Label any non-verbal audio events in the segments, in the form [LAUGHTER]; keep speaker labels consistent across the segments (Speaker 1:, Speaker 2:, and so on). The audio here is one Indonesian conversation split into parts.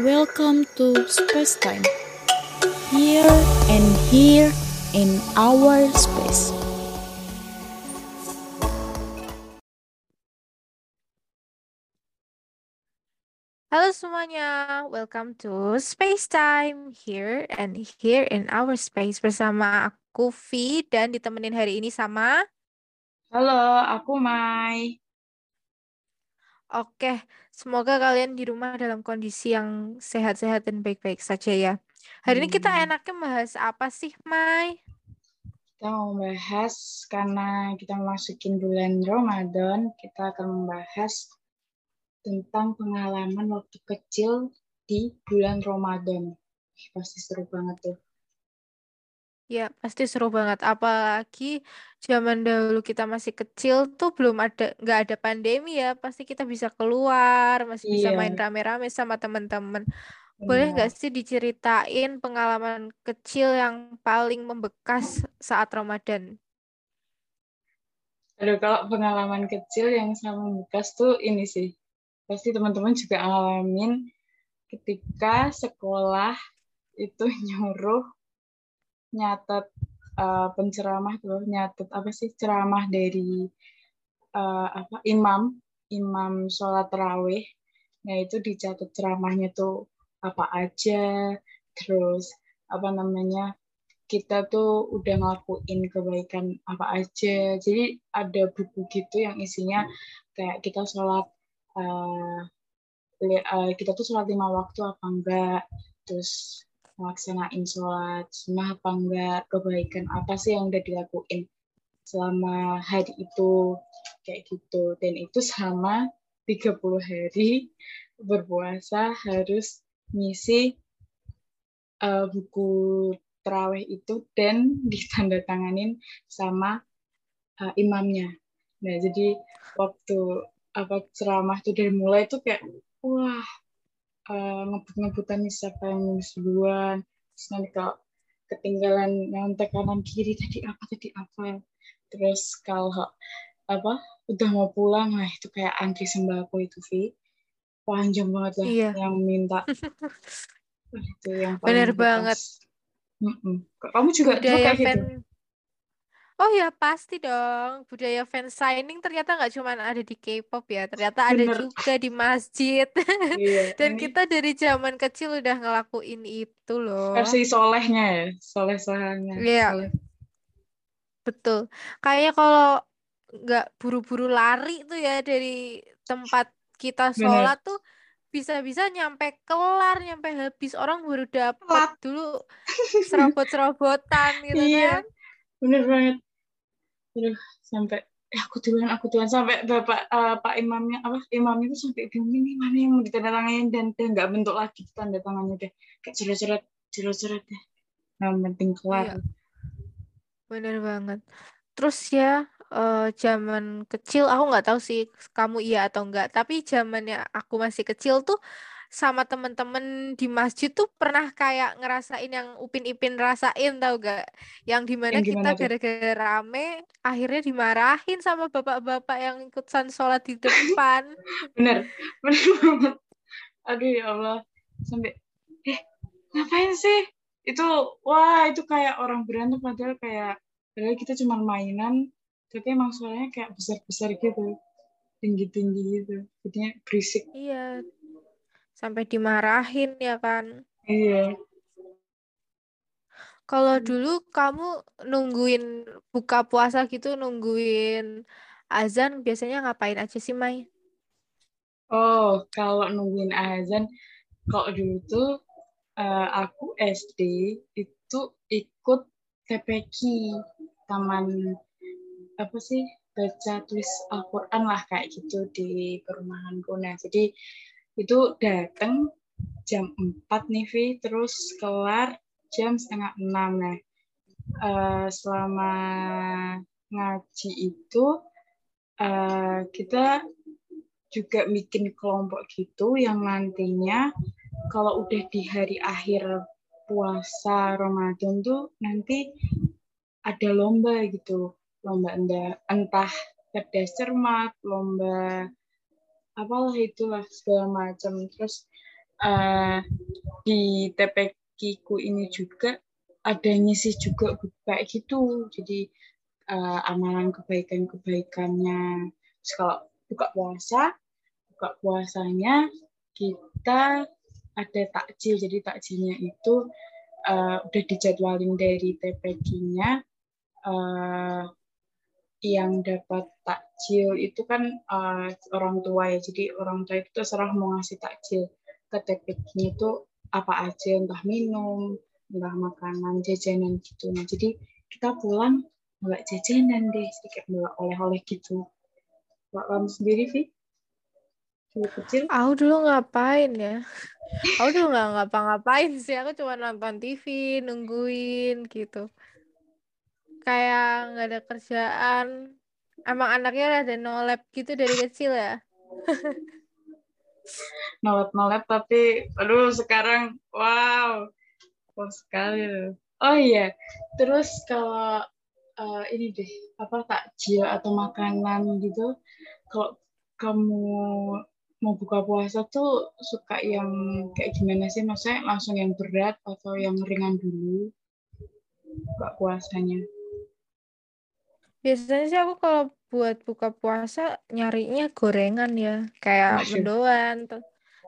Speaker 1: Welcome to Space Time. Here and here in our space.
Speaker 2: Halo semuanya, welcome to Space Time here and here in our space bersama aku Vi dan ditemenin hari ini sama
Speaker 3: Halo, aku Mai.
Speaker 2: Oke, semoga kalian di rumah dalam kondisi yang sehat-sehat dan baik-baik saja ya. Hari ini kita
Speaker 3: Hmm,
Speaker 2: enaknya bahas apa sih, Mai?
Speaker 3: Kita mau bahas karena kita masukin bulan Ramadan, kita akan membahas tentang pengalaman waktu kecil di bulan Ramadan. Pasti seru banget tuh.
Speaker 2: Ya, pasti seru banget. Apalagi zaman dahulu kita masih kecil tuh belum ada, nggak ada pandemi ya. Pasti kita bisa keluar, masih bisa main
Speaker 3: Iya,
Speaker 2: rame-rame sama teman-teman. Boleh nggak
Speaker 3: benar.
Speaker 2: sih diceritain pengalaman kecil yang paling membekas saat Ramadan?
Speaker 3: Aduh, kalau pengalaman kecil yang sama bekas tuh ini sih. Pasti teman-teman juga ngalamin ketika sekolah itu [LAUGHS] nyuruh nyatet eh, penceramah tuh, nyatet apa sih? Ceramah dari eh, apa? Imam imam sholat tarawih nah itu dicatat ceramahnya tuh apa aja. Terus apa namanya kita tuh udah ngelakuin kebaikan apa aja. Jadi ada buku gitu yang isinya kayak kita sholat eh, kita tuh sholat lima waktu apa enggak. Terus melaksanain sholat sunnah apa enggak kebaikan apa sih yang udah dilakuin selama hari itu kayak gitu dan itu sama 30 hari berpuasa harus ngisi uh, buku terawih itu dan [LAUGHS] ditandatanganin sama uh, imamnya. Nah, jadi waktu apa ceramah itu dari mulai itu kayak wah uh, ngebut-ngebutan nih siapa yang nulis duluan. Terus nanti kalau ketinggalan nyontek kanan kiri tadi apa tadi apa. Terus kalau apa udah mau pulang nah itu kayak antri sembako itu Vi panjang banget lah
Speaker 2: Iya,
Speaker 3: yang minta [LAUGHS] itu yang
Speaker 2: bener banget.
Speaker 3: bekas Mm-mm. kamu juga dulu
Speaker 2: Budaya
Speaker 3: kayak gitu
Speaker 2: oh ya pasti dong. Budaya fan signing ternyata nggak cuma ada di K-pop ya, ternyata ada
Speaker 3: bener
Speaker 2: juga di masjid. [LAUGHS]
Speaker 3: iya [LAUGHS]
Speaker 2: Dan
Speaker 3: ini
Speaker 2: kita dari zaman kecil udah ngelakuin itu loh.
Speaker 3: versi solehnya ya soleh solehnya
Speaker 2: Iya,
Speaker 3: soleh
Speaker 2: betul. Kayaknya kalau nggak buru-buru lari tuh ya dari tempat kita
Speaker 3: bener
Speaker 2: sholat tuh bisa-bisa nyampe kelar, nyampe habis orang baru dapet
Speaker 3: telat
Speaker 2: dulu [LAUGHS] serobot-serobotan gitu
Speaker 3: iya
Speaker 2: kan.
Speaker 3: bener banget Aduh, sampai eh, aku duluan aku duluan. Sampai bapak eh, pak imamnya apa imamnya itu sampai bingung ini mana yang mau ditandatangani? Dan dia nggak bentuk lagi tanda tangannya deh. Kayak coret-coret coret-coret deh. Yang penting kelar
Speaker 2: Iya, bener banget. Terus ya, eh, zaman kecil aku nggak tahu sih kamu iya atau enggak, tapi zamannya aku masih kecil tuh sama temen-temen di masjid tuh pernah kayak ngerasain yang Upin Ipin rasain tau gak? Yang di mana
Speaker 3: yang
Speaker 2: kita gara-gara rame akhirnya dimarahin sama bapak-bapak yang ikutan sholat di depan. [LAUGHS]
Speaker 3: bener bener banget. Aduh ya Allah. Sampai eh ngapain sih? Itu wah itu kayak orang berantem padahal kayak padahal kita cuma mainan tapi emang suaranya kayak besar-besar gitu tinggi-tinggi gitu jadinya berisik.
Speaker 2: Iya, sampai dimarahin ya kan.
Speaker 3: iya
Speaker 2: Kalau dulu kamu nungguin buka puasa gitu, nungguin azan, biasanya ngapain aja sih, Mai?
Speaker 3: oh kalau nungguin azan kalau dulu tuh eh, aku SD itu ikut TPQ taman apa sih baca tulis Al-Quran lah kayak gitu di perumahanku nah jadi itu datang jam 4 nih Vi. Terus kelar jam setengah 6 nah eh, selama ngaji itu eh, kita juga bikin kelompok gitu yang nantinya kalau udah di hari akhir puasa Ramadan tuh nanti ada lomba gitu. Lomba entah, entah cerdas cermat lomba apalah itulah segala macam. Terus uh, di TPK ku ini juga ada nyisih juga kayak gitu. Jadi uh, amalan kebaikan-kebaikannya. Kalau buka puasa buka puasanya kita ada takjil. Jadi takjilnya itu uh, udah dijadwalin dari TPK-nya uh, yang dapat takjil itu kan uh, orang tua ya. Jadi orang tua itu terserah mau ngasih takjil ke TPK-nya itu apa aja. Entah minum entah makanan jajanan gitu. Nah jadi kita pulang nggak jajanan deh. Sedikit nggak oleh-oleh gitu. Pak kamu sendiri sih
Speaker 2: kecil? Aku dulu ngapain ya? Aku dulu nggak ngapa-ngapain sih. Aku cuma nonton TV nungguin gitu kayak nggak ada kerjaan. Emang anaknya ada nolep gitu dari kecil ya? [LAUGHS]
Speaker 3: Nolep nolep tapi aduh sekarang wow wow sekali oh iya terus kalau uh, ini deh apa takjil atau makanan gitu kalau kamu mau buka puasa tuh suka yang kayak gimana sih? Maksudnya langsung yang berat atau yang ringan dulu buka puasanya
Speaker 2: biasanya sih aku kalau buat buka puasa nyarinya gorengan ya. Kayak mendoan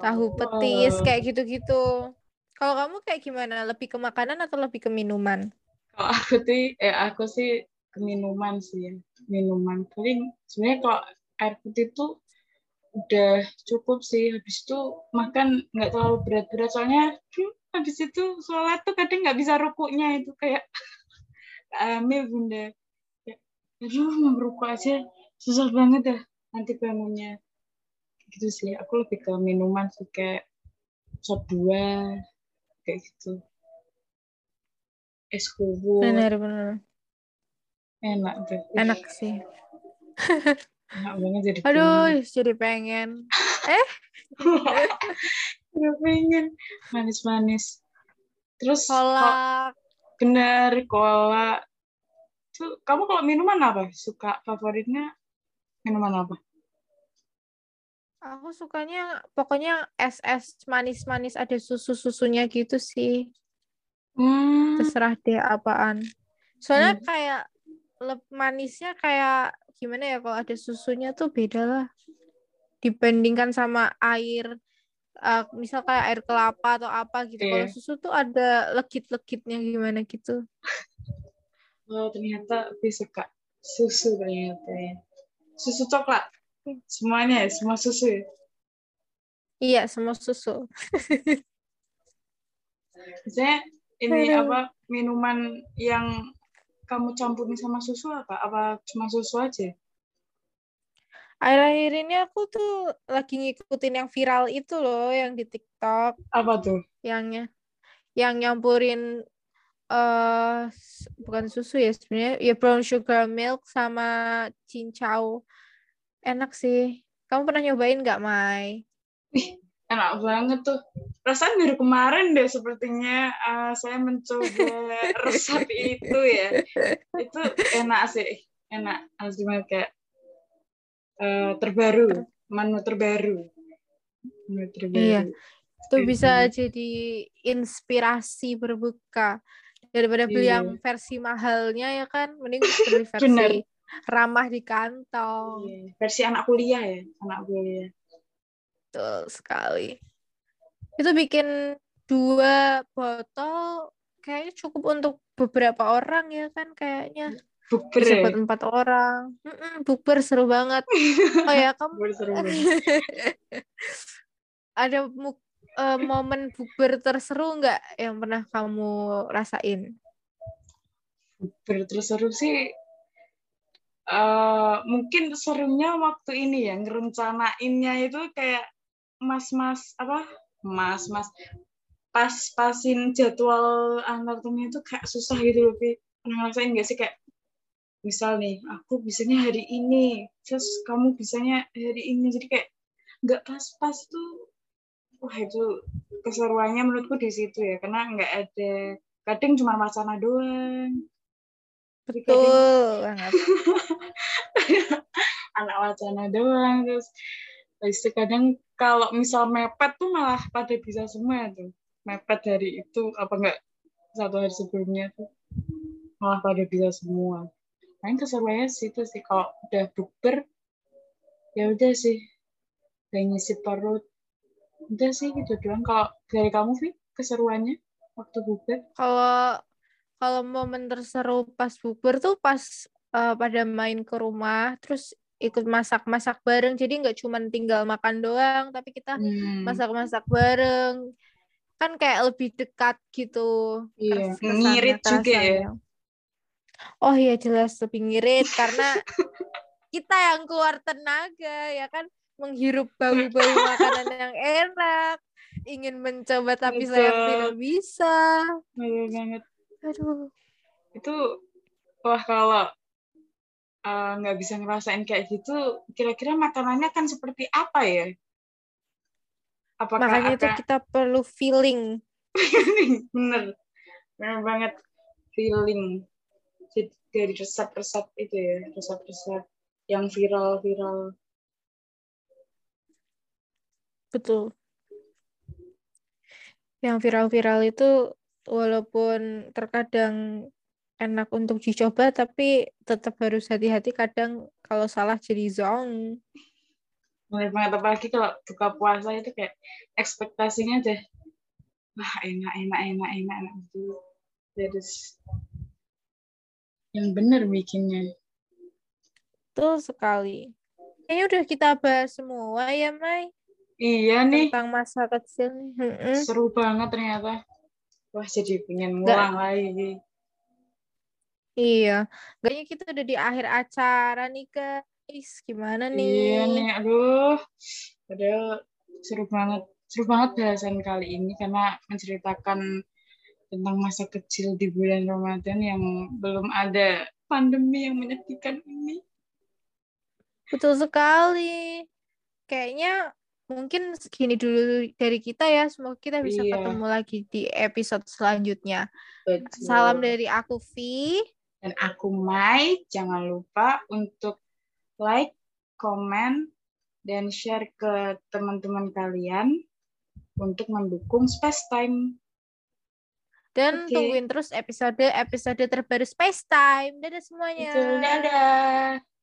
Speaker 2: tahu petis kayak gitu-gitu. Kalau kamu kayak gimana? Lebih ke makanan atau lebih ke minuman?
Speaker 3: Kalau aku sih eh aku sih ke minuman sih ya minuman. Paling sebenarnya kalau air putih tuh udah cukup sih. Habis itu makan nggak terlalu berat-berat. Soalnya hmm, habis itu sholat tuh kadang nggak bisa rukuknya itu kayak [LAUGHS] ambil bunda aduh rukuk aja. Susah banget dah nanti bangunnya. Gitu sih. Aku lebih ke minuman sih kayak sop dua kayak gitu. Es kubur.
Speaker 2: Benar benar
Speaker 3: enak tuh.
Speaker 2: Enak sih. [LAUGHS]
Speaker 3: Enak banget jadi
Speaker 2: aduh pengen. jadi pengen. [LAUGHS] Eh?
Speaker 3: Jadi pengen. Manis-manis. Terus
Speaker 2: kolak.
Speaker 3: bener kolak tuh kamu kalau minuman apa suka favoritnya minuman apa
Speaker 2: Aku sukanya pokoknya es es manis-manis ada susu-susunya gitu sih. Hmm. Terserah deh apaan. Soalnya hmm. kayak manisnya kayak gimana ya kalau ada susunya tuh beda lah. Dibandingkan sama air uh, misal kayak air kelapa atau apa gitu. Yeah. Kalau susu tuh ada legit-legitnya gimana gitu. [LAUGHS]
Speaker 3: Oh, ternyata lebih suka susu ternyata ya. Susu coklat. Semuanya ya semua susu ya?
Speaker 2: Iya semua susu.
Speaker 3: Misalnya ini Aduh. apa minuman yang kamu campurin sama susu apa? Apa cuma susu aja?
Speaker 2: Akhir-akhir ini aku tuh lagi ngikutin yang viral itu loh yang di TikTok.
Speaker 3: Apa tuh?
Speaker 2: Yangnya yang nyampurin uh, bukan susu ya sebenarnya ya brown sugar milk sama cincau enak sih. Kamu pernah nyobain nggak, Mai?
Speaker 3: Enak banget tuh. Rasanya dari kemarin deh sepertinya uh, saya mencoba [LAUGHS] resep itu ya. Itu enak sih, enak. Gimana kayak uh, terbaru, menu terbaru.
Speaker 2: Menu terbaru. Iya. Itu bisa jadi inspirasi berbuka daripada beli iya. yang versi mahalnya ya kan mending beli [LAUGHS] versi Bener ramah di kantong.
Speaker 3: Iya. Versi anak kuliah ya, anak kuliah.
Speaker 2: Betul sekali. Itu bikin dua botol kayaknya cukup untuk beberapa orang ya kan kayaknya.
Speaker 3: Bukber Bisa
Speaker 2: ya? buat empat orang. Mm-mm, bukber seru banget. Oh ya [LAUGHS] kamu. seru [LAUGHS] Ada uh, momen bukber terseru nggak yang pernah kamu rasain?
Speaker 3: Bukber terseru sih uh, mungkin serunya waktu ini ya ngerencanainnya itu kayak mas-mas apa? Mas-mas pas-pasin jadwal anatomi itu kayak susah gitu loh pernah ngerasain gak sih kayak misal nih aku bisanya hari ini terus kamu bisanya hari ini. Jadi kayak nggak pas-pas tuh wah itu keseruannya menurutku di situ ya karena nggak ada kadang cuma wacana doang.
Speaker 2: Betul banget. [LAUGHS]
Speaker 3: anak wacana doang terus habis itu kadang kalau misal mepet tuh malah pada bisa semua tuh. Mepet dari itu apa enggak satu hari sebelumnya tuh malah pada bisa semua. Paling keseruannya sih itu sih kalau udah bukber ya udah sih udah ngisi perut udah sih gitu doang kalau dari kamu sih keseruannya waktu bukber
Speaker 2: Kalau kalau momen terseru pas bukber tuh pas eh, pada main ke rumah, terus ikut masak-masak bareng. Jadi nggak cuman tinggal makan doang, tapi kita
Speaker 3: Hmm,
Speaker 2: masak-masak bareng. Kan kayak lebih dekat gitu
Speaker 3: Iya, ngirit juga ya.
Speaker 2: Oh iya jelas lebih ngirit karena [LAUGHS] kita yang keluar tenaga ya kan menghirup bau-bau [LAUGHS] makanan yang enak, ingin mencoba tapi
Speaker 3: Betul.
Speaker 2: tidak bisa.
Speaker 3: bener banget
Speaker 2: Aduh.
Speaker 3: itu wah kalau uh, nggak bisa ngerasain kayak gitu kira-kira makanannya kan seperti apa ya apakah
Speaker 2: Makanya itu
Speaker 3: akan
Speaker 2: kita perlu feeling. [LAUGHS]
Speaker 3: bener bener banget feeling Jadi dari resep-resep itu ya resep-resep yang viral-viral
Speaker 2: Betul. Yang viral-viral itu walaupun terkadang enak untuk dicoba tapi tetap harus hati-hati kadang kalau salah jadi zong.
Speaker 3: bener banget apalagi kalau buka puasa itu kayak ekspektasinya deh wah enak enak enak enak enak gitu terus yang bener bikinnya
Speaker 2: Betul sekali. Kayaknya udah kita bahas semua ya, Mai,
Speaker 3: iya nih
Speaker 2: tentang masa kecil. Mm-mm.
Speaker 3: seru banget ternyata wah jadi pengen ngulang lagi
Speaker 2: Iya. Kayaknya kita udah di akhir acara nih, guys. Gimana nih?
Speaker 3: iya nih aduh padahal seru banget seru banget bahasan kali ini karena menceritakan tentang masa kecil di bulan Ramadan yang belum ada pandemi yang menyedihkan ini
Speaker 2: Betul sekali. Kayaknya mungkin segini dulu dari kita ya. Semoga kita bisa
Speaker 3: Iya.
Speaker 2: ketemu lagi di episode selanjutnya.
Speaker 3: Betul.
Speaker 2: Salam dari aku, Vi.
Speaker 3: dan aku Mai jangan lupa untuk like komen dan share ke teman-teman kalian untuk mendukung Space Time
Speaker 2: Dan
Speaker 3: Oke.
Speaker 2: tungguin terus episode-episode terbaru Space Time. Dadah semuanya.
Speaker 3: Betul, dadah.